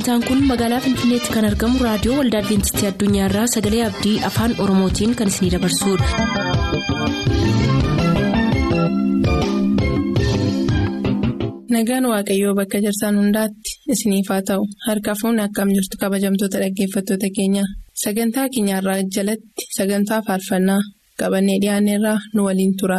sagantaan kun magaalaa finfinneetti kan argamu raadiyoo waldaa adventistii addunyaarraa sagalee abdii afaan oromootiin kan isinidabarsudha. nagaan waaqayyoo bakka jirtan hundaatti isiniif haa ta'u harka fuunni akkam jirtu kabajamtoota dhaggeeffattoota keenya sagantaa keenyarraa jalatti sagantaa faarfannaa qabannee dhiyaanneerraa nu waliin tura.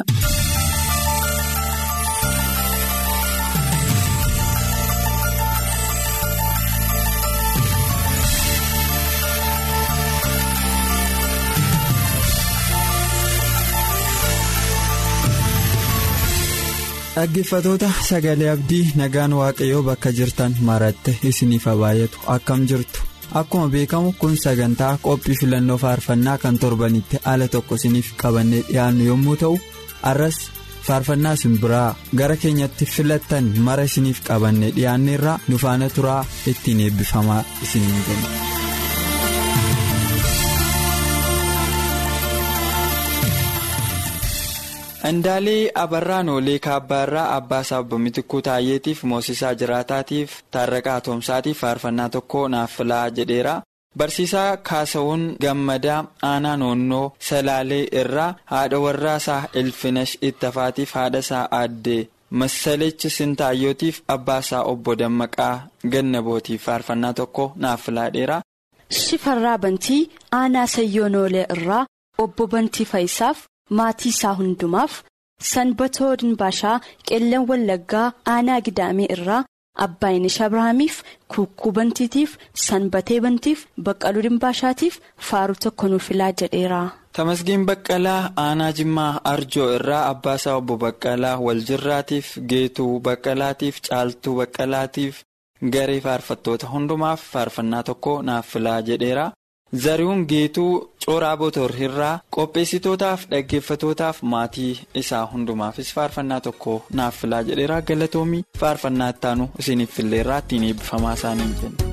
Dhaggeeffatoota sagalee abdii nagaan waaqayyoo bakka jirtan maratte isiniif baay'atu akkam jirtu akkuma beekamu kun sagantaa qophii filannoo faarfannaa kan torbanitti haala tokko isiniif qabannee dhiyaannu yommuu ta'u arras faarfannaa simbiraa gara keenyatti filattan mara isiniif qabannee dhiyaanneerraa nu faana turaa ittiin eebbifamaa isiniin jenna. Indaalee Abarraan Oolee Kaabbaarraa Abbaasaa Obbo Mitikuu Taayyeetiif Moosisaa Jiraataatiif Taarraqaa Toomsaatiif faarfannaa tokko naaf filaa jedheera. Barsiisaa Kaasawuun Gammadaa Aanaa Noonnoo Salaalee irraa haadha warraasaa Ilfinash Ittafaatiif haadhasaa Aaddee Massaleechi Sintaayyootiif Abbaasaa Obbo Dammaqaa Gannabootiif faarfannaa tokko naaf filaadheera. Shifarraa Bantii Aanaa Sayyoonoolee irraa Obbo Bantii Faayisaaf. Maatii isaa hundumaaf sanbatoo dinbaashaa qeellan wallaggaa aanaa gidaamee irraa abbaayinesh abrahaamiif kukkuu bantiitiif sanbatee bantiif baqqaluu dinbaashaatiif faaruu tokko nuuf filaa jedheera. Tamasgiin Baqqalaa Aanaa Jimmaa Arjoo irraa Abbaasaa Obbo Baqqalaa Waljirraatiif Geetuu Baqqalaatiif Caaltuu Baqqalaatiif garee faarfattoota hundumaaf faarfannaa tokko naaf filaa jedheera. Zarihuun Geetuu Cooraa Botor irraa qopheessitootaaf dhaggeeffatootaaf maatii isaa hundumaafis faarfannaa tokko naaf filaa jedheera galatoomii faarfannaa ittaanu isiniif filleerraa ittiin eebbifamaa isaanii jenna.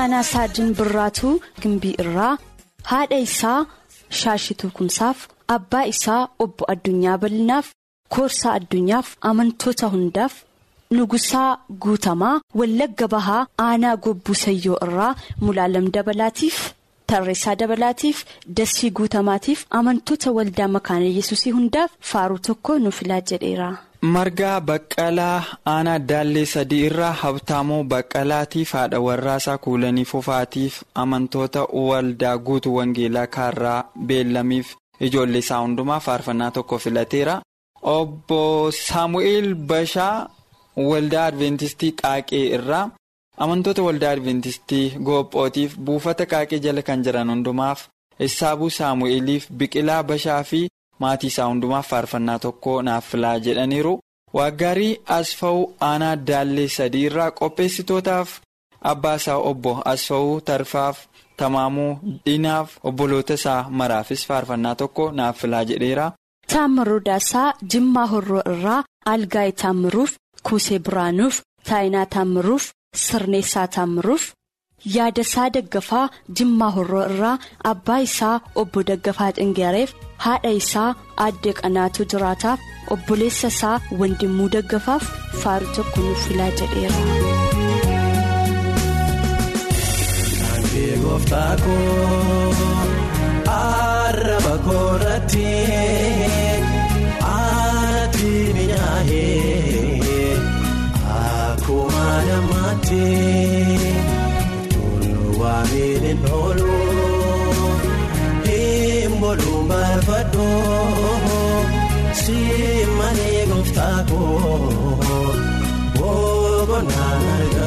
Ittaanaa saajin birraatuu gimbii irraa haadha isaa shaashituu kumsaaf abbaa isaa obbo addunyaa bal'inaaf koorsaa addunyaaf amantoota hundaaf nugusaa guutamaa wallagga bahaa aanaa gobbuu sayyoo irraa mulaalam dabalaatiif tarreessaa dabalaatiif dasii guutamaatiif amantoota waldaa makaana yesusii hundaaf faaruu tokko nu filaa jedheera. Margaa baqqalaa aanaa daallee sadii irraa habtaamuu baqqalaatiif haadha warraasaa kuulanii fufaatiif amantoota waldaa guutuu wangeelaa kaarraa beellamiif ijoollee isaa hundumaa faarfannaa tokko filateera obbo saamu'eel bashaa waldaa adventistii qaaqee irraa amantoota waldaa adventistii goophootiif buufata qaaqee jala kan jiran hundumaaf issaabuu saamu'eeliif biqilaa bashaa fi. Maatii isaa hundumaaf faarfannaa tokko naaf filaa jedhaniiru waaggaarii asfa'uu aanaa daallee sadii irraa qopheessitootaaf abbaa isaa obbo asfa'uu tarfaaf tamaamuu dhinaaf obboloota isaa maraafis faarfannaa tokko naaf filaa jedheera. Taammiruu Daasaa Jimmaa Horroo irraa Algaayii Taammiruuf Kuusee Biraanuuf Taayinaa Taammiruuf Sirneessaa Taammiruuf. Yaadasaa daggafaa jimmaa horroo irraa abbaa isaa obbo daggafaa xingeereef haadha isaa aadde qanaatu jiraataaf obboleessa isaa wandimmuu daggafaaf faaruu tokko nuuf filaa jedheera. Waamini noolu himbooluun barbaadoo simmanii gooftaakoo boqonnaan argadoo.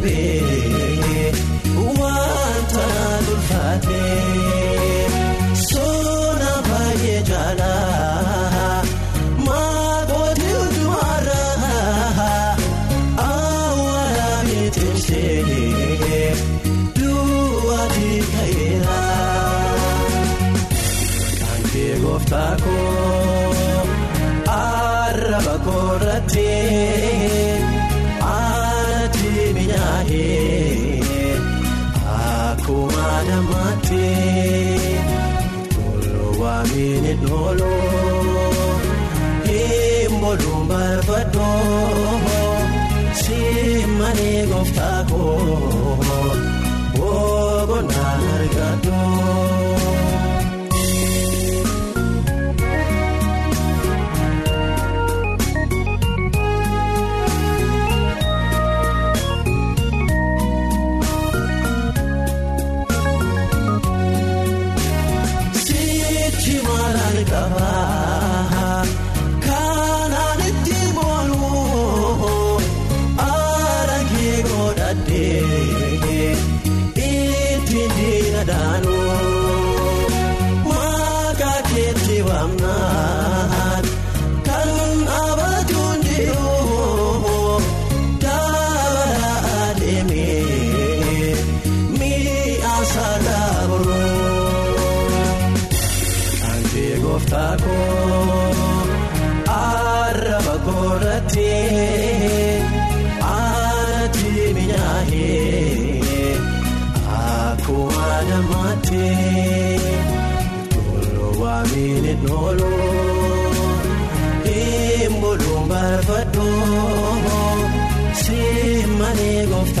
Cabsee simmanii gooftaa koo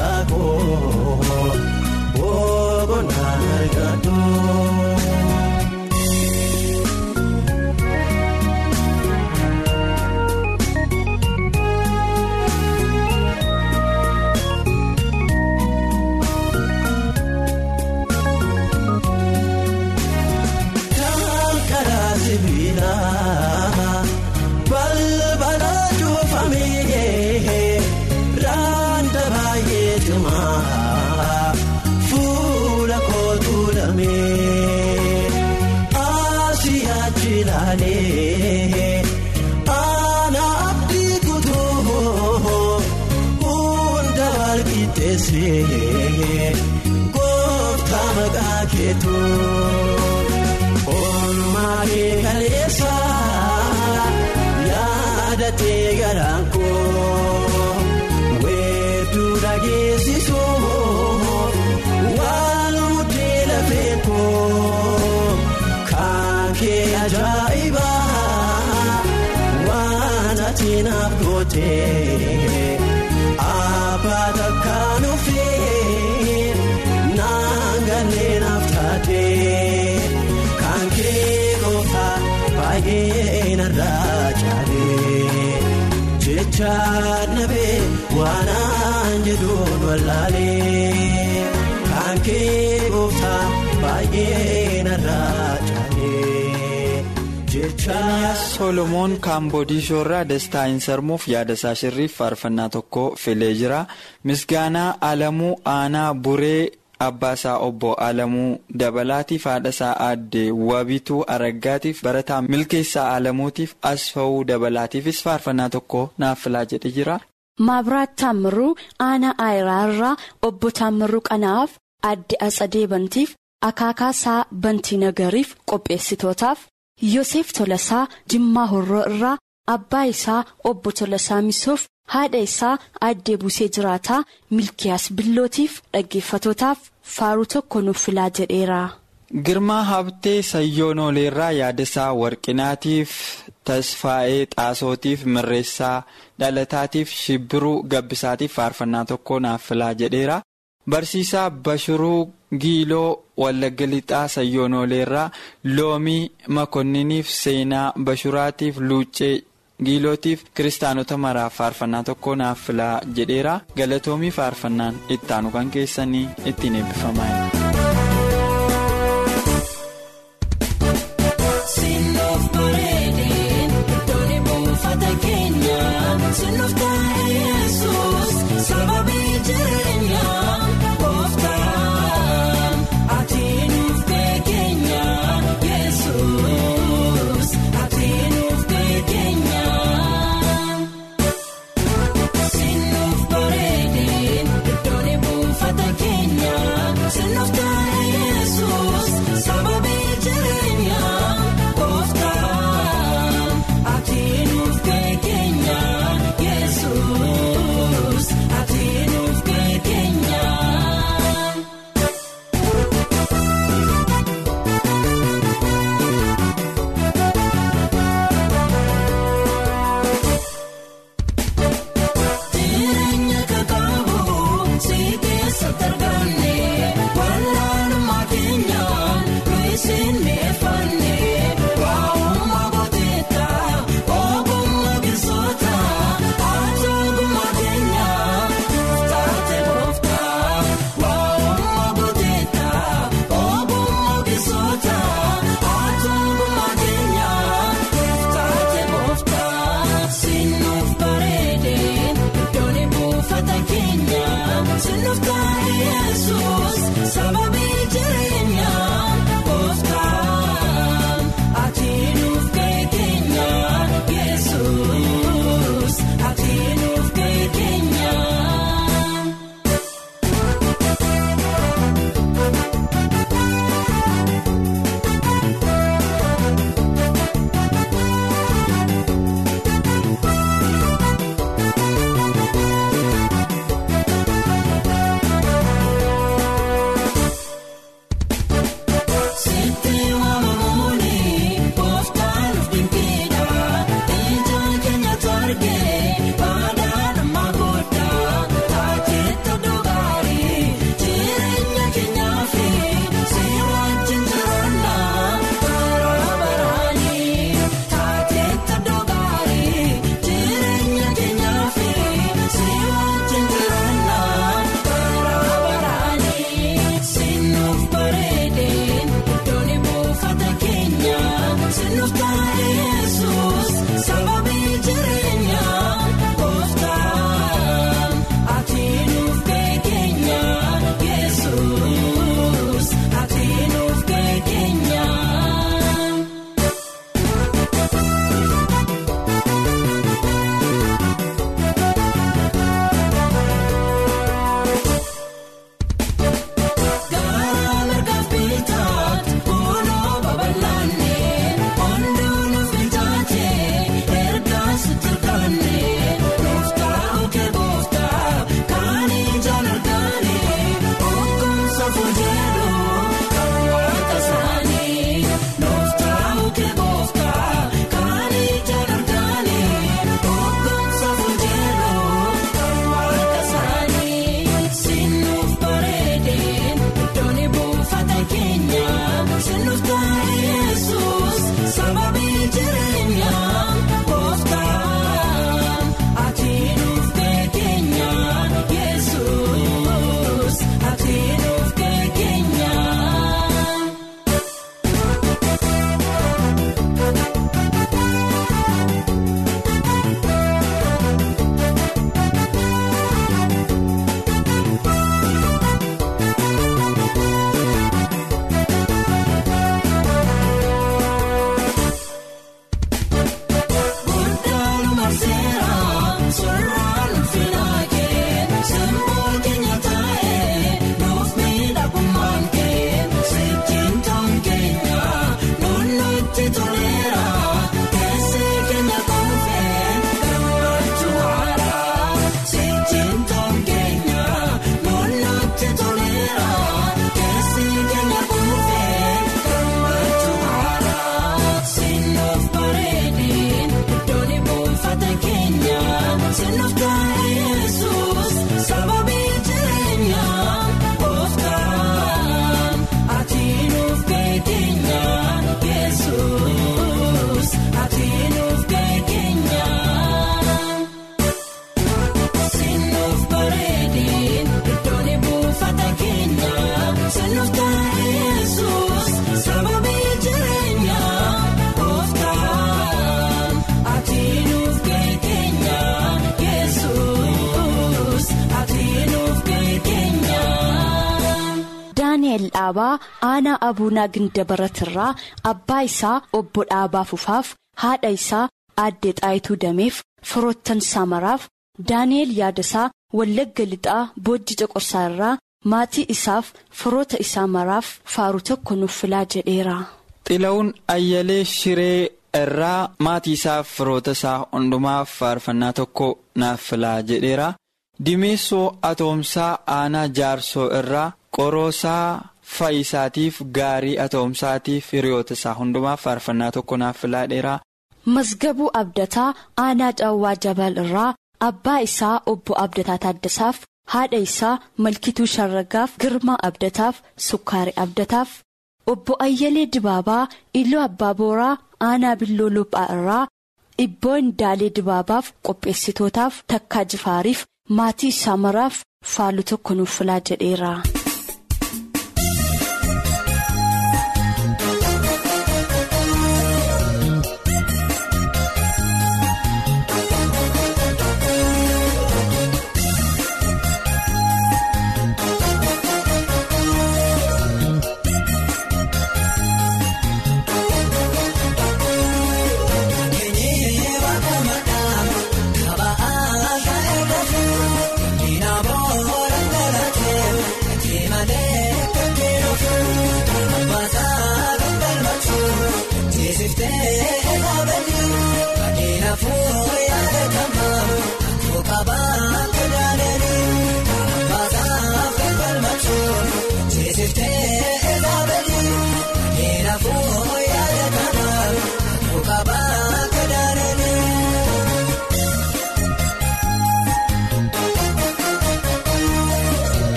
simmanii jecha nabee waanaan jedhuun wallaalee kan kee gooftaa baay'ee narraa caalee jecha. Solomoon Kaamboodiishoo irraa dastaa hin sarmuuf yaada isaa shirriif faarfannaa tokko filee jira. Misgaanaa Alamuu Aanaa Buree Abbaasaa Obbo Alamuu Dabalaatiif haadha isaa aadde Wabituu Araggaatiif barataa Milkeessaa Alamuutiif Asfa'uu Dabalaatiifis faarfannaa tokko naaf filaa jedhe jira. Maabiraat Taammiruu Aanaa Aayiraa irraa obbo Taammiruu Qanaaf adde Atsadee Bantiif Akaakaasaa Bantii Nagariif qopheessitootaaf Yoseef Tolasaa Jimmaa Horroo irraa abbaa isaa obbo Tolasaa Misoof haadha isaa addee Busee Jiraataa Milkiyaas Billootiif dhaggeeffatootaaf faaruu tokko nuuf filaa jedheera. Girmaa Habtee Sayyoonoleerraa yaadasaa Warqinaatiif Tasfaa'ee Xaasootiif Mirreessaa Dhalataatiif Shibbiruu Gabbisaatiif faarfannaa tokko naaf filaa jedheera. Barsiisaa Bashiruu Giiloo Wallagga Lixaa Sayyoonoleerraa Loomii Makonniniif Seenaa Bashuraatiif Luuccee Giilootiif Kiristaanota maraaf faarfannaa tokko naaf filaa jedheera. Galatoomii faarfannaan ittaanu kan keessanii ittiin eebbifamaa en los dhaabaa aanaa abuunaa gindabaratirraa abbaa isaa obbo dhaabaa fufaaf haadha isaa aaddee xaayituu dameef firoottan samaraaf daani'eel yaadasaa wallagga lixaa boojji coqorsaa irraa maatii isaaf firoota isaa maraaf faaruu tokko nuuf filaa jedheera. xila'uun ayyalee shiree irraa maatii isaaf firoota isaa hundumaaf faarfannaa tokko naaf filaa jedheera dimeessoo atoomsaa aanaa jaarsoo irraa qoroosaa faayisaatiif gaarii atoomsaatiif hiriyoota isaa hundumaaf faarfannaa tokko naaf filaa jedheera. Masgabuu Abdataa aanaa Caawwaa Jabal irraa abbaa isaa obbo Abdataa Taaddasaaf haadha isaa Malkituu Sharragaaf Girmaa Abdataaf Sukkaaree Abdataaf obbo Ayyalee Dibaabaa Iluu Abbaa Booraa aanaa Billoo Lophaa irraa Ibboo Indaalee Dibaabaaf qopheessitootaaf Takkaa Jifaariif maatii isaa maraaf faalu tokko nuuf filaa jedheera.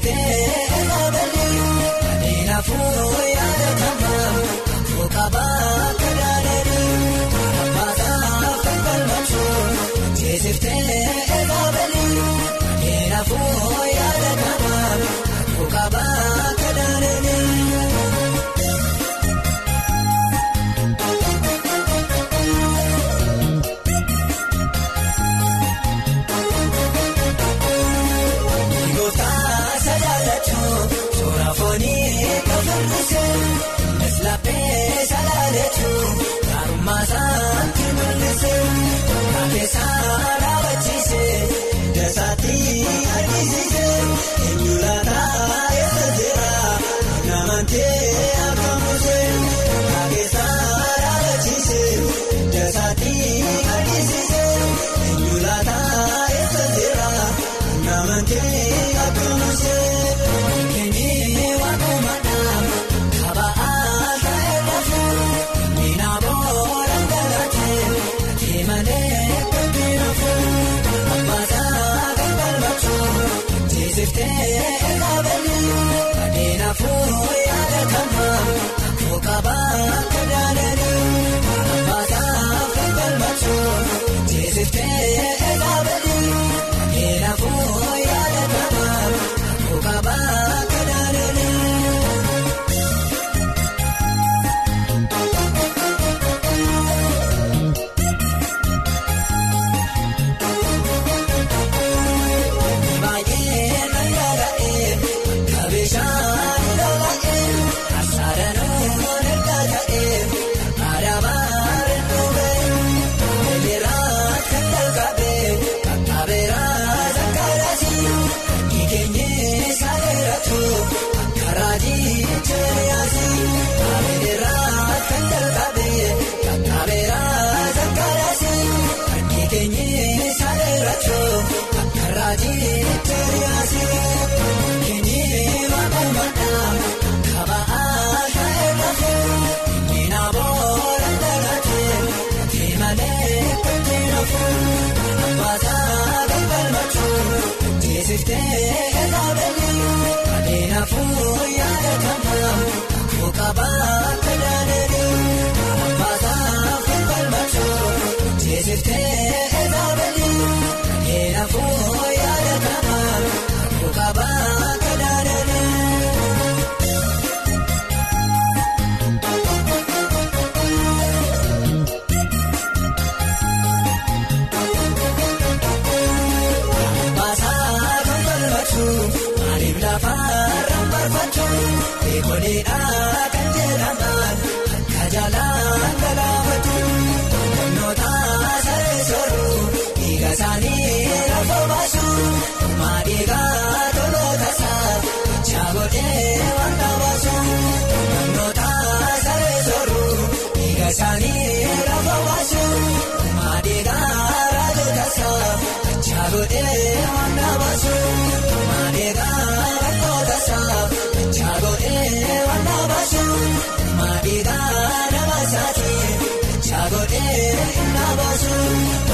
Keenyee Navajo